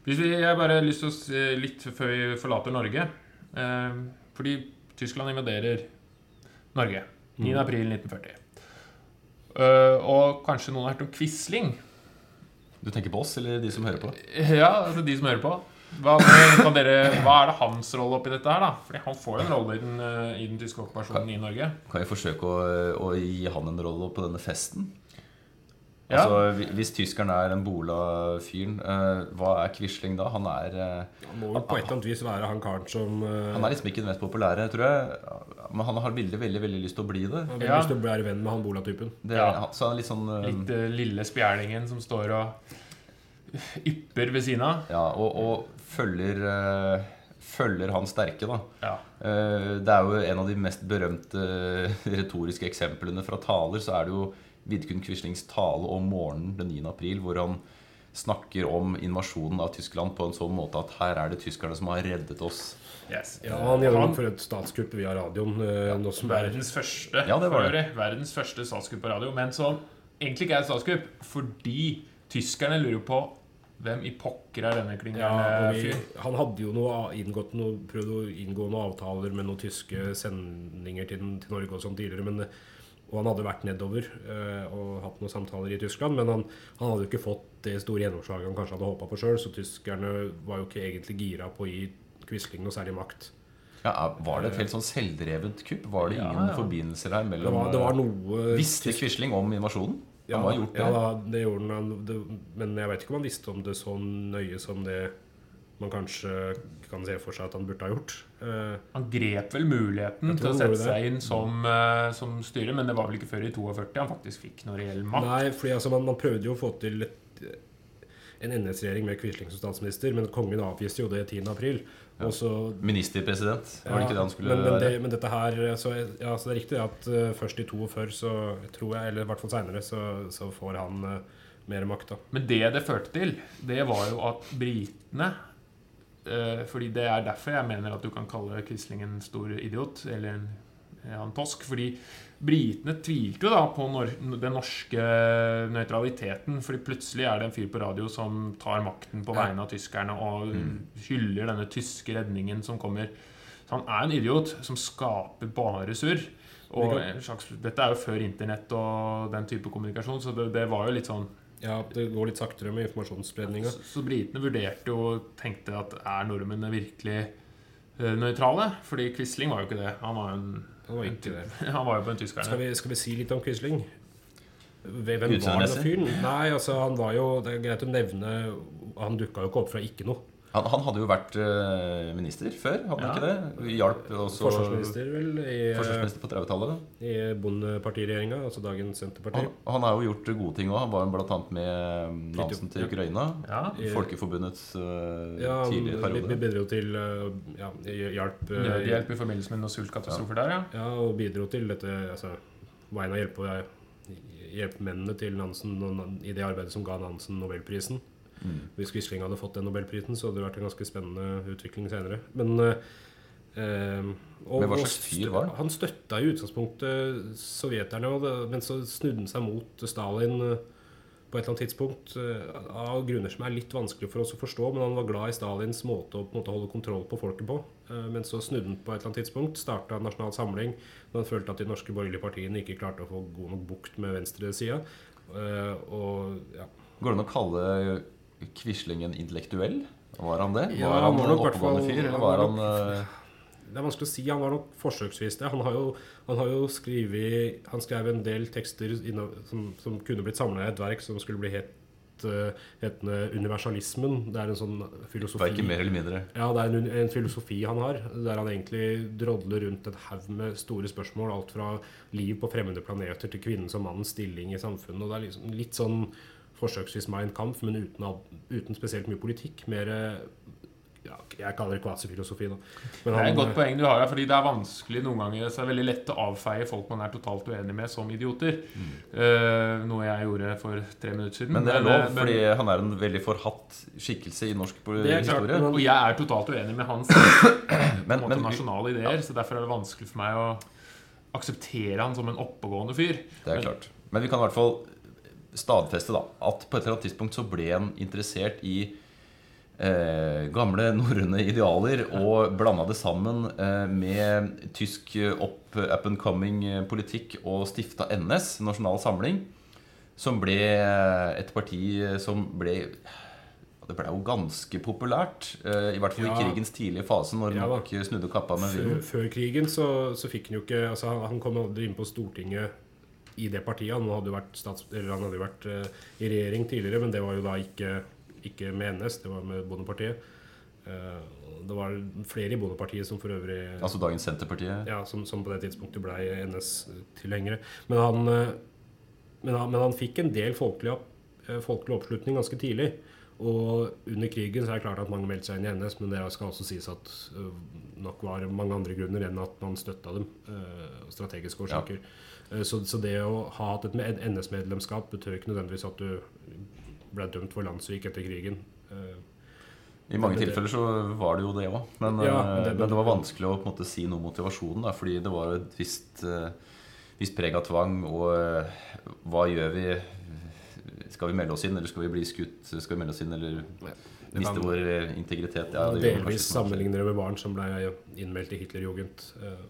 Hvis vi, jeg bare har lyst til å si litt før vi forlater Norge. Eh, fordi Tyskland invaderer Norge 9. april 1940. Eh, og kanskje noen har hørt om Quisling? Du tenker på oss, eller de som hører på? Ja, altså de som hører på. Hva, kan dere, hva er det hans rolle oppi dette her, da? Fordi han får jo en rolle i den, eh, i den tyske okkupasjonen i Norge. Kan vi forsøke å, å gi han en rolle på denne festen? Ja. Altså, Hvis tyskeren er den bola-fyren, uh, hva er Quisling da? Han er, uh, Han må vel på et eller annet vis være han karen som uh, han er liksom ikke den mest populære, tror jeg. Men han har veldig veldig, veldig lyst til å bli det. Han har Ja. lyst til å være venn med han Bola-typen. Ja. han- så han er litt sånn Litt lille spjælingen som står og ypper ved siden av. Ja, og, og følger, følger han sterke, da. Ja. Eh, Det er jo en av de mest berømte retoriske eksemplene fra taler. Så er det jo Vidkun Quislings tale om morgenen den 9. april, hvor han snakker om invasjonen av Tyskland på en sånn måte at her er det tyskerne som har reddet oss. Yes. Ja, han gjennomfører et statskupp via radioen. eh, er Verdens første, Ja, det var det. Verdens første statskupp på radio. Men som egentlig ikke er et statskupp, fordi tyskerne lurer på hvem i pokker er denne ja, og vi, fyren. Han hadde jo noe, inngått noe, prøvd å inngå noen avtaler med noen tyske sendinger til, til Norge og sånn tidligere. Men, og han hadde vært nedover eh, og hatt noen samtaler i Tyskland. Men han, han hadde jo ikke fått det store gjennomslaget han kanskje hadde håpa på sjøl. Så tyskerne var jo ikke egentlig gira på å gi Quisling noe særlig makt. Ja, Var det et helt sånn selvdrevent kupp? Var det ingen ja. forbindelser her Det mellom var, det var noe Visste Quisling om invasjonen? Ja, Han ha gjort det. Ja, da, det gjorde han. han- Det, men jeg vet ikke om han visste om det så nøye som det man kanskje kan se for seg at han burde ha gjort. Eh, Han grep vel muligheten til å sette seg inn som, eh, som styre, men det var vel ikke før i 42 han faktisk fikk noe reell makt. nei, fordi altså, man, man prøvde jo å få til et, en NS-regjering med Quisling som statsminister, men kongen avviste jo det 10. april. Så Ministerpresident, var det ikke det han skulle men, men, det, være? men dette her så, ja, så det er riktig at uh, først i 42 så tror jeg, eller i hvert fall seinere, så, så får han mer makt. da. Men det det førte til, det var jo at britene Fordi det er derfor jeg mener at du kan kalle Quisling en stor idiot, eller en, en Tosk. Fordi britene tvilte jo da på nor den norske nøytraliteten. Fordi plutselig er det en fyr på radio som tar makten på vegne av tyskerne og hyller denne tyske redningen som kommer. Så han er en idiot som skaper bare surr. Og slags, dette er jo før internett og den type kommunikasjon, så det, det var jo litt sånn Ja, det går litt saktere med informasjonsspredninga. så, så britene vurderte jo og tenkte at er nordmennene virkelig eh, nøytrale? Fordi Quisling var jo ikke det. Han var jo en, Han var ikke det. han var jo på en Skal tyskerne. vi, skal vi si litt om Quisling? Hvem var den fyren? Nei, altså, han var jo Det er greit å nevne Han dukka jo ikke opp fra ikke noe. Han, han hadde jo vært eh, minister før, hadde han Ja. ikke det? Hjalp også Forsvarsminister, vel, i, eh, forsvarsminister på 30-tallet. i Bondepartiregjeringa, altså dagens Senterparti. Han, han har jo gjort gode ting òg. Han var annet med Nansen til. Ukraina. Ja. I- Folkeforbundets uh, Ja, tidligere bi- Vi bidro til uh, ja, hjelp uh, hjelp i forbindelse med noen sultkatastrofer der, ja. Ja, og bidro til dette altså, Veien av hjelpe, hjelpemennene til Nansen i det arbeidet som ga Nansen Nobelprisen. Mm. Hvis Quisling hadde fått den Nobelprisen, så hadde det vært en ganske spennende utvikling senere. Men eh, eh, og, Men hva slags fyr var han? Han støtta i utgangspunktet sovjeterne, det, men så snudde han seg mot Stalin eh, på et eller annet tidspunkt eh, av grunner som er litt vanskelig for oss å forstå. Men han var glad i Stalins måte å en måte holde kontroll på folket på. Eh, Men så snudde han på et eller annet tidspunkt, starta Nasjonal Samling, da han følte at de norske borgerlige partiene ikke klarte å få god nok bukt med venstresida. Og ja. Går det an å kalle Quisling en intellektuell? Var han det? Ja, var han han var en i oppegående fyr, eller var han eh, Det er vanskelig å si. Han var nok forsøksvis det. Han har jo, han har jo skrevet Han skrev en del tekster som, som kunne blitt samla i et verk som skulle bli het, eh, hetende 'Universalismen'. Det er en sånn filosofi Verken mer eller mindre. Ja, det er en, en filosofi han har, der han egentlig drodler rundt en haug med store spørsmål. Alt fra liv på fremmede planeter til kvinnens og mannens stilling i samfunnet. Og det er liksom litt sånn forsøksvis Mein Kampf, men uten, uten spesielt mye politikk. Mer eh, ja, Jeg kaller det kvasifilosofi, da. Men Det er et godt poeng du har her, fordi det er vanskelig noen ganger Så det er veldig lett å avfeie folk man er totalt uenig med, som idioter. Eh, noe jeg gjorde for tre minutter siden. Mm. Men det er eh, lov, men- fordi han er en veldig forhatt skikkelse i norsk Det klart, historie. men- Og jeg er totalt uenig med hans Men, måte, men nasjonale ideer, så derfor er det vanskelig for meg å akseptere han som en oppegående fyr. Det er klart. Men vi kan i hvert fall stadfeste da, at på et eller annet tidspunkt så ble han interessert i eh, gamle norrøne idealer og blanda det sammen eh, med tysk eh, up, up and coming eh, politikk og stifta NS, Nasjonal Samling, som ble eh, et parti eh, som ble det ble jo ganske populært, eh, i hvert fall Ja. i krigens tidlige fase, når Ja snudde kappa med før, før krigen så, så fikk han jo ikke altså han, han kom aldri inn på Stortinget i det partiet. Han hadde jo vært, stats, eller han hadde vært uh, i regjering tidligere, men det var jo da ikke, ikke med NS, det var med Bondepartiet. Uh, det var flere i Bondepartiet som for øvrig Altså dagens Senterpartiet. ja, som, som på det tidspunktet ble NS-tilhengere. Men, eh, men, han, men han fikk en del folkelig, folkelig oppslutning ganske tidlig. Og under krigen så er det klart at mange meldte seg inn i NS, men det skal også sies at eh, nok var mange andre grunner enn at man støtta dem. eh, strategiske årsaker. Ja. så, så det å ha hatt et NS-medlemskap betød ikke nødvendigvis at du ble dømt for landssvik etter krigen. Eh, I mange det- tilfeller så var det jo det òg. Men, Ja, eh, men det- men det var vanskelig å på en måte si noe om motivasjonen. Da, fordi det var et visst, eh, visst preg av tvang. Og eh, hva gjør vi? Skal vi melde oss inn, eller skal vi bli skutt? Skal vi melde oss inn, eller miste vår eh, integritet? Ja, det delvis sammenligner det med barn som ble innmeldt i Hitlerjugend. Eh,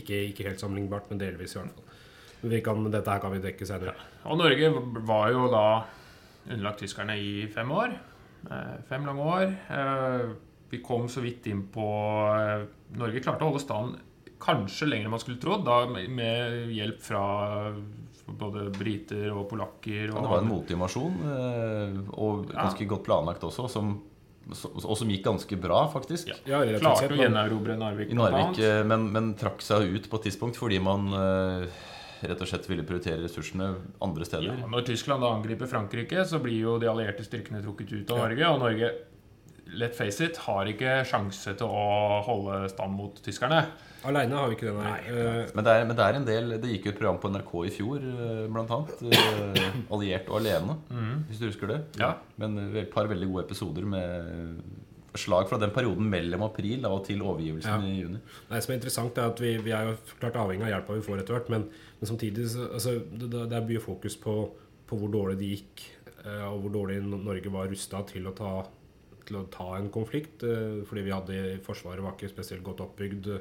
ikke, ikke helt sammenlignbart, men delvis i hvert fall. Men vi kan, dette her kan vi dekke senere. Og Norge var jo da underlagt tyskerne i fem år. Eh, Fem lange år. Eh, Vi kom så vidt inn på Norge klarte å holde stand kanskje lenger enn man skulle trodd, da med- med hjelp fra både briter og polakker. Ja, det var en motinvasjon, og og Ja. ganske godt planlagt også, som, og som gikk ganske bra, faktisk. Ja. Ja, klarte å gjenerobre Narvik. I Narvik, eh, men, men trakk seg ut på et tidspunkt fordi man eh, rett og slett ville prioritere ressursene andre steder. Ja, når Tyskland da angriper Frankrike, så blir jo de allierte styrkene trukket ut av Norge. Og Norge, let face it, har ikke sjanse til å holde stand mot tyskerne. Aleine har vi ikke det, nei. Nei, Men det er, men det er en del Det gikk jo et program på NRK i fjor, eh, blant annet. eh, 'Alliert og alene', hvis du husker det. Ja. Men eh, et par veldig gode episoder med slag fra den perioden mellom april da, og til overgivelsen Ja. i juni. Det som er interessant, er at vi, vi er jo klart avhengig av hjelpa vi får etter hvert, men, men samtidig så, altså, det, det er mye fokus på, på hvor dårlig det gikk, og hvor dårlig Norge var rusta til, å ta- til å ta en konflikt. eh, fordi vi hadde Forsvaret var ikke spesielt godt oppbygd eh,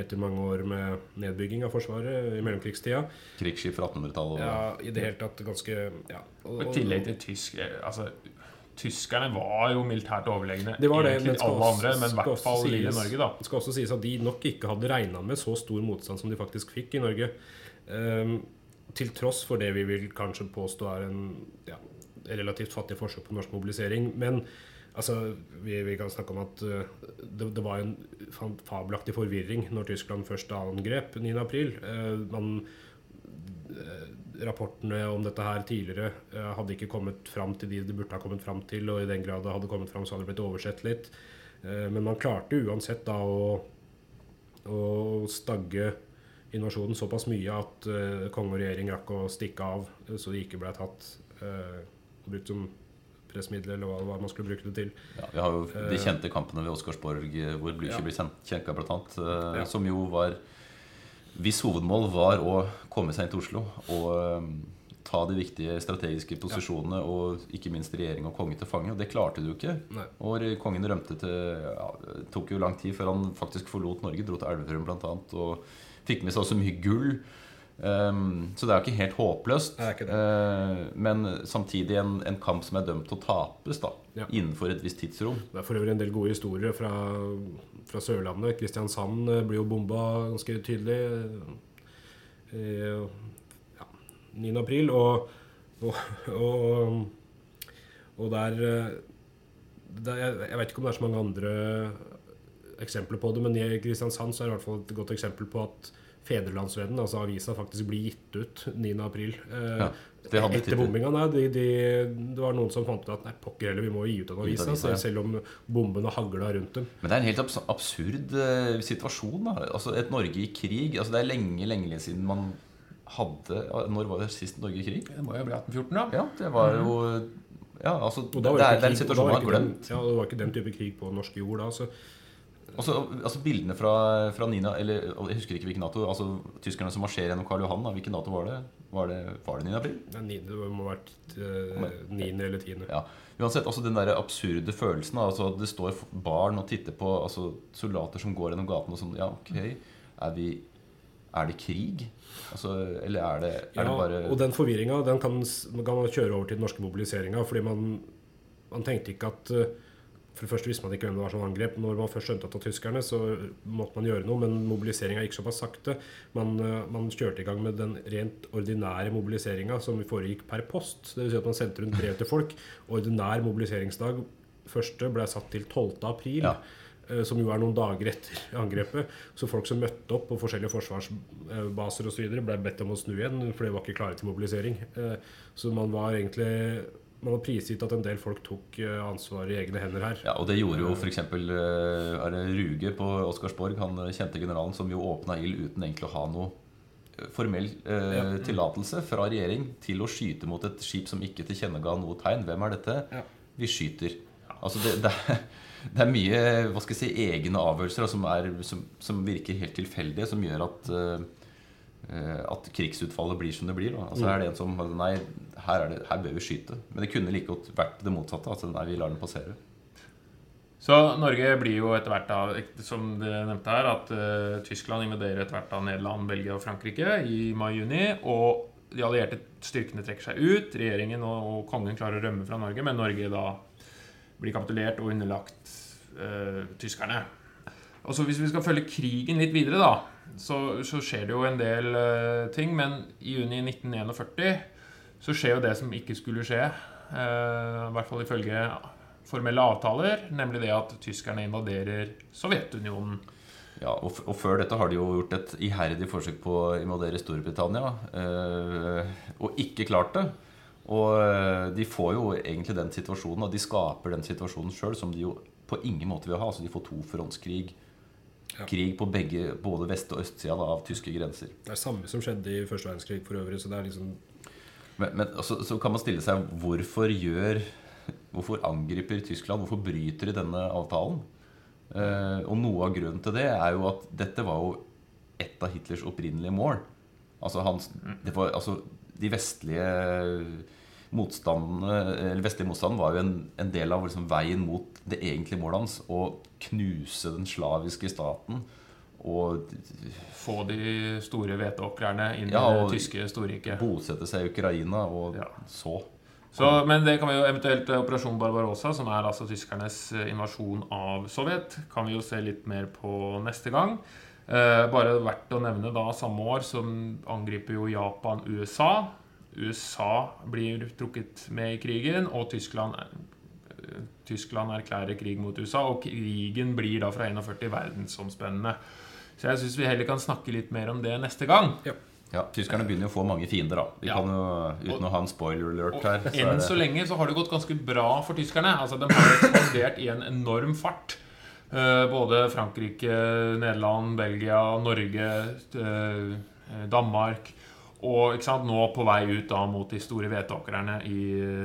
etter mange år med nedbygging av Forsvaret i mellomkrigstida. Krigsskip fra 1800-tallet. Ja, I det hele tatt ganske ja. Og- I tillegg til tysk eh, Altså, tyskerne var jo militært overlegne Det var det, egentlig men skal alle også- andre, men i skal hvert også fall lille Norge, da. Det skal også sies at de nok ikke hadde regna med så stor motstand som de faktisk fikk i Norge. Um, til tross for det vi vil kanskje påstå er en ja, relativt fattig forsøk på norsk mobilisering. Men altså, vi, vi kan snakke om at eh, det, det var en fabelaktig forvirring når Tyskland først angrep 9.4. Uh, man eh, Rapportene om dette her tidligere uh, hadde ikke kommet fram til de det burde ha kommet fram til, og i den grad det hadde kommet fram, så hadde det blitt oversett litt. Uh, Men man klarte uansett da å, å stagge invasjonen såpass mye at eh, konge og regjering rakk å stikke av, eh, så de ikke ble tatt eh, brukt som pressmiddel, eller hva, hva man skulle bruke det til. Ja, vi har jo de kjente kampene ved Oscarsborg eh, hvor Blücher Ja. blir kjenka, blant annet. eh, Ja. Som jo var Hvis hovedmål var å komme seg inn til Oslo og eh, ta de viktige strategiske posisjonene og ikke minst regjering og konge til fange. Og det klarte du ikke. Nei. Og kongen rømte til ja, Det tok jo lang tid før han faktisk forlot Norge. Dro til Elverum bl.a. og fikk med seg så mye gull. Um, så det er jo ikke helt håpløst. Ikke. Eh, men samtidig en, en kamp som er dømt til å tapes da, Ja. innenfor et visst tidsrom. Det er for øvrig en del gode historier fra, fra Sørlandet. Kristiansand eh, blir jo bomba ganske tydelig uh, ja, 9. april. Og, og, og, og der, der jeg, jeg vet ikke om det er så mange andre eksempler på det, men i Kristiansand så er det i hvert fall et godt eksempel på at Fedrelandsvennen, altså avisa, faktisk blir gitt ut 9. april. Eh, Ja, etter bombinga, nei. De, de, det var noen som fant ut at nei, pokker heller, vi må gi ut en avisa, avisa, ja. selv om bombene hagla rundt dem. Men det er en helt abs absurd eh, situasjon. da Altså Et Norge i krig. Altså Det er lenge lenge siden man hadde Når var det sist Norge i krig? Det må jo bli 1814, da. Ja, det var jo Ja, altså Det er, det, det er en krig, situasjon man har glemt. den, ja, det var ikke den type krig på norsk jord da. Så Altså, altså Bildene fra, fra Nina Eller jeg husker ikke hvilken Nato. Altså Tyskerne som marsjerer gjennom Karl Johan. Da. Hvilken Nato var det? Var det, var det 9. april? ja, 9, det må ha vært eh, niende eller tiende. Ja. Uansett, altså den der absurde følelsen altså, at det står barn og titter på altså, soldater som går gjennom gaten og sånn Ja, ok, er vi Er det krig? Altså, eller er det, er Ja, det bare og den forvirringa den kan, s- man kjøre over til den norske mobiliseringa. Fordi man, man tenkte ikke at eh, For det første visste man ikke hvem det var som angrep. Når man først skjønte at det var tyskerne, så måtte man gjøre noe. Men mobiliseringa gikk såpass sakte. Man, eh, man kjørte i gang med den rent ordinære mobiliseringa som foregikk per post. Det vil si at man sendte rundt brev til folk. Ordinær mobiliseringsdag første ble satt til 12. april. Ja. eh, Som jo er noen dager etter angrepet. Så folk som møtte opp på forskjellige forsvarsbaser osv., ble bedt om å snu igjen, for de var ikke klare til mobilisering. Eh, Så man var egentlig Man har prisgitt at en del folk tok ansvaret ansvar i egne hender her. Ja, og det gjorde jo f.eks. Er det Ruge på Oscarsborg, han eh, kjente generalen, som jo åpna ild uten egentlig å ha noe eh, formell eh, Ja. tillatelse fra regjering til å skyte mot et skip som ikke tilkjennega noe tegn. Hvem er dette? Ja. Vi skyter. Altså det, det, er, det er mye hva skal jeg si, egne avgjørelser da, som, er, som, som virker helt tilfeldige, som gjør at eh, eh, at krigsutfallet blir som det blir. Altså Mm. er det en som Nei, her, er det, her bør vi skyte. Men det kunne like godt vært det motsatte. Altså nei, vi lar den passere. Så Norge blir jo etter hvert, da, som du nevnte her, at uh, Tyskland invaderer etter hvert da Nederland, Belgia og Frankrike i mai-juni. Og de allierte styrkene trekker seg ut. Regjeringen og, og kongen klarer å rømme fra Norge, men Norge da blir kapitulert og underlagt uh, tyskerne. Og så Hvis vi skal følge krigen litt videre, da, så, så skjer det jo en del uh, ting. Men i juni 1941 så skjer jo det som ikke skulle skje. Uh, I hvert fall ifølge formelle avtaler, nemlig det at tyskerne invaderer Sovjetunionen. Ja, og, og før dette har de jo gjort et iherdig forsøk på å invadere Storbritannia, Uh, og ikke klart det. Og de får jo egentlig den situasjonen, og de skaper den situasjonen sjøl, som de jo på ingen måte vil ha. Altså de får to tofrontskrig. Ja. Krig på begge, både vest- og østsida av tyske grenser. Det er samme som skjedde i første verdenskrig for øvrig. Så det er liksom Men, men så, så kan man stille seg hvorfor gjør hvorfor angriper Tyskland? Hvorfor bryter de denne avtalen? Eh, og noe av grunnen til det er jo at dette var jo et av Hitlers opprinnelige mål. Altså, hans, det var, altså De vestlige eller vestlige motstanden var jo en, en del av liksom veien mot det egentlige målet hans. Å knuse den slaviske staten. Og Få de store hveteåkrene inn i det tyske storriket. bosette seg i Ukraina, og Ja. så Så, men det kan vi jo eventuelt eh, Operasjon Barbarossa, som er altså tyskernes eh, invasjon av Sovjet, kan vi jo se litt mer på neste gang. Eh, bare verdt å nevne da samme år som angriper jo Japan USA. USA blir trukket med i krigen, og Tyskland, Tyskland erklærer krig mot USA. Og krigen blir da fra 41 verdensomspennende. Så jeg syns vi heller kan snakke litt mer om det neste gang. Ja, Tyskerne begynner jo å få mange fiender, da. Vi Ja. kan jo, Uten å ha en spoiler alert her, så Enn så lenge så har det gått ganske bra for tyskerne. Altså, de har ekspandert i en enorm fart. Uh, både Frankrike, Nederland, Belgia, Norge, uh, Danmark. Og ikke sant, nå på vei ut da mot de store vedtakerne i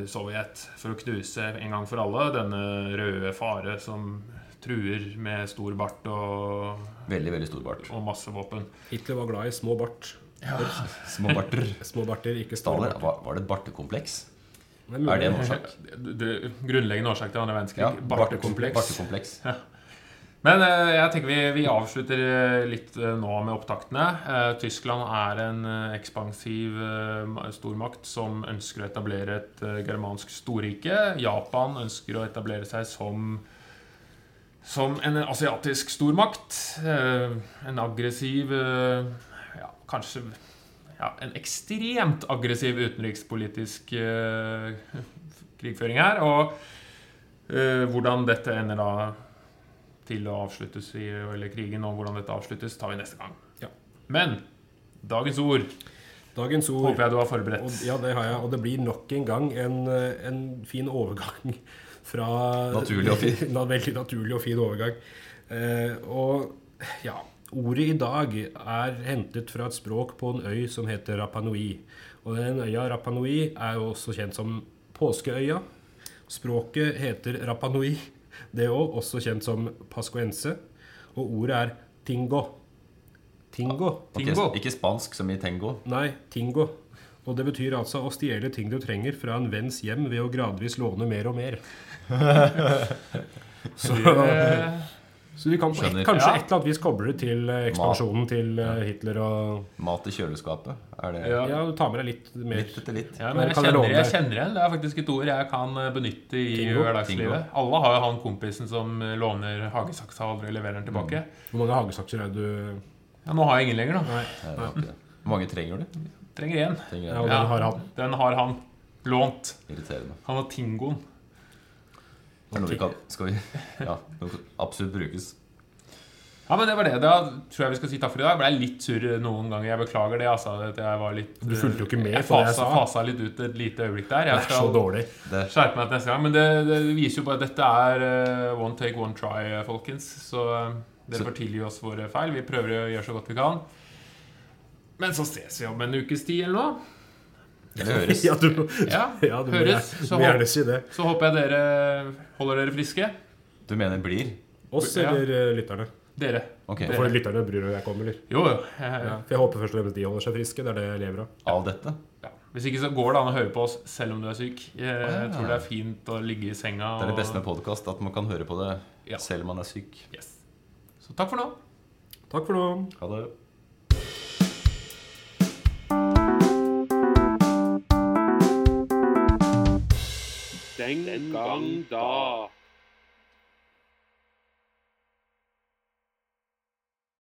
Sovjet. For å knuse en gang for alle denne røde fare som truer med stor bart og, veldig, veldig stor bart. og masse våpen. Hitler var glad i små bart. Ja. Små barter. Små barter, ikke store Staler, barter. var, det et bartekompleks? Er. Det en årsak? Det, det grunnleggende årsak til andre verdenskrig. Ja, bartekompleks. bartekompleks. Men eh, jeg tenker vi, vi avslutter eh, litt eh, nå med opptaktene. Tyskland er en ekspansiv stormakt som ønsker å etablere et germansk storrike. Japan ønsker å etablere seg som som en asiatisk stormakt. En aggressiv ja, Kanskje ja, en ekstremt aggressiv utenrikspolitisk krigføring her. Og hvordan dette ender da til å avsluttes i eller krigen, og hvordan dette avsluttes, tar vi neste gang. Ja. Men dagens ord Dagens ord håper jeg du har forberedt. Og, ja, det har jeg. Og det blir nok en gang en, en fin overgang fra Naturlig og fin. Veldig naturlig og fin overgang. Eh, og ja Ordet i dag er hentet fra et språk på en øy som heter Rapanui. Og den øya Rapanui er jo også kjent som Påskeøya. Språket heter Rapa Nui. Det òg også kjent som pascuense. Og ordet er tingo. Tingo. Ok, Tingo. ikke spansk som i tengo. Nei, tingo. Og det betyr altså å stjele ting du trenger fra en venns hjem ved å gradvis låne mer og mer. Så, så vi kan på et, kanskje Ja. et eller annet vis koble det til ekspansjonen ekspansjonen til eh, Hitler og Mat i kjøleskapet. Er det Ja. Ja, du tar med deg litt mer. litt etter litt? ja, Men jeg kjenner, jeg det? kjenner igjen. Det er faktisk et ord jeg kan eh, benytte i hverdagslivet. Alle har jo han kompisen som eh, låner hagesaksa og aldri leverer den tilbake. Hvor mange hagesakser er du Ja, nå har jeg ingen lenger, da. Nei. Nei. Hvor mange trenger du? Trenger én. Ja, den har han. Den har han lånt. Irriterende. Han har Tingoen. Det er noe vi kan Skal vi Ja, noe absolutt brukes. Ja, men det var det. Da tror jeg vi skal si takk for i dag. Jeg ble litt surr noen ganger. Jeg beklager det. altså. at jeg var litt... Du fulgte jo ikke med jeg fasa, fasa litt ut et lite øyeblikk der. Det Jeg er så skal. Skjerpe meg til neste gang. Men det, det viser jo bare at dette er eh, one take, one try, eh, folkens. Så uh, dere får tilgi oss våre feil. Vi prøver å gjøre så godt vi kan. Men så ses vi om en ukes tid eller noe. Det høres. Ja, du, Ja, ja, du høres. Må, Så, må gjerne håp, si det. så håper jeg dere holder dere friske. Du mener blir? Oss eller ja. lytterne? Dere. Ok. Det- For lytterne bryr deg jeg kommer, eller? Jo, jo. eh, Ja. For jeg håper først og fremst de holder seg friske. Det er det jeg lever av. Av dette? Ja. Hvis ikke så går det an å høre på oss selv om du er syk. Jeg ja. tror det er fint å ligge i senga. Det er det beste med podkast, at man kan høre på det Ja. selv om man er syk. Yes. Så takk for nå. Takk for nå. Ha det. Den gang da.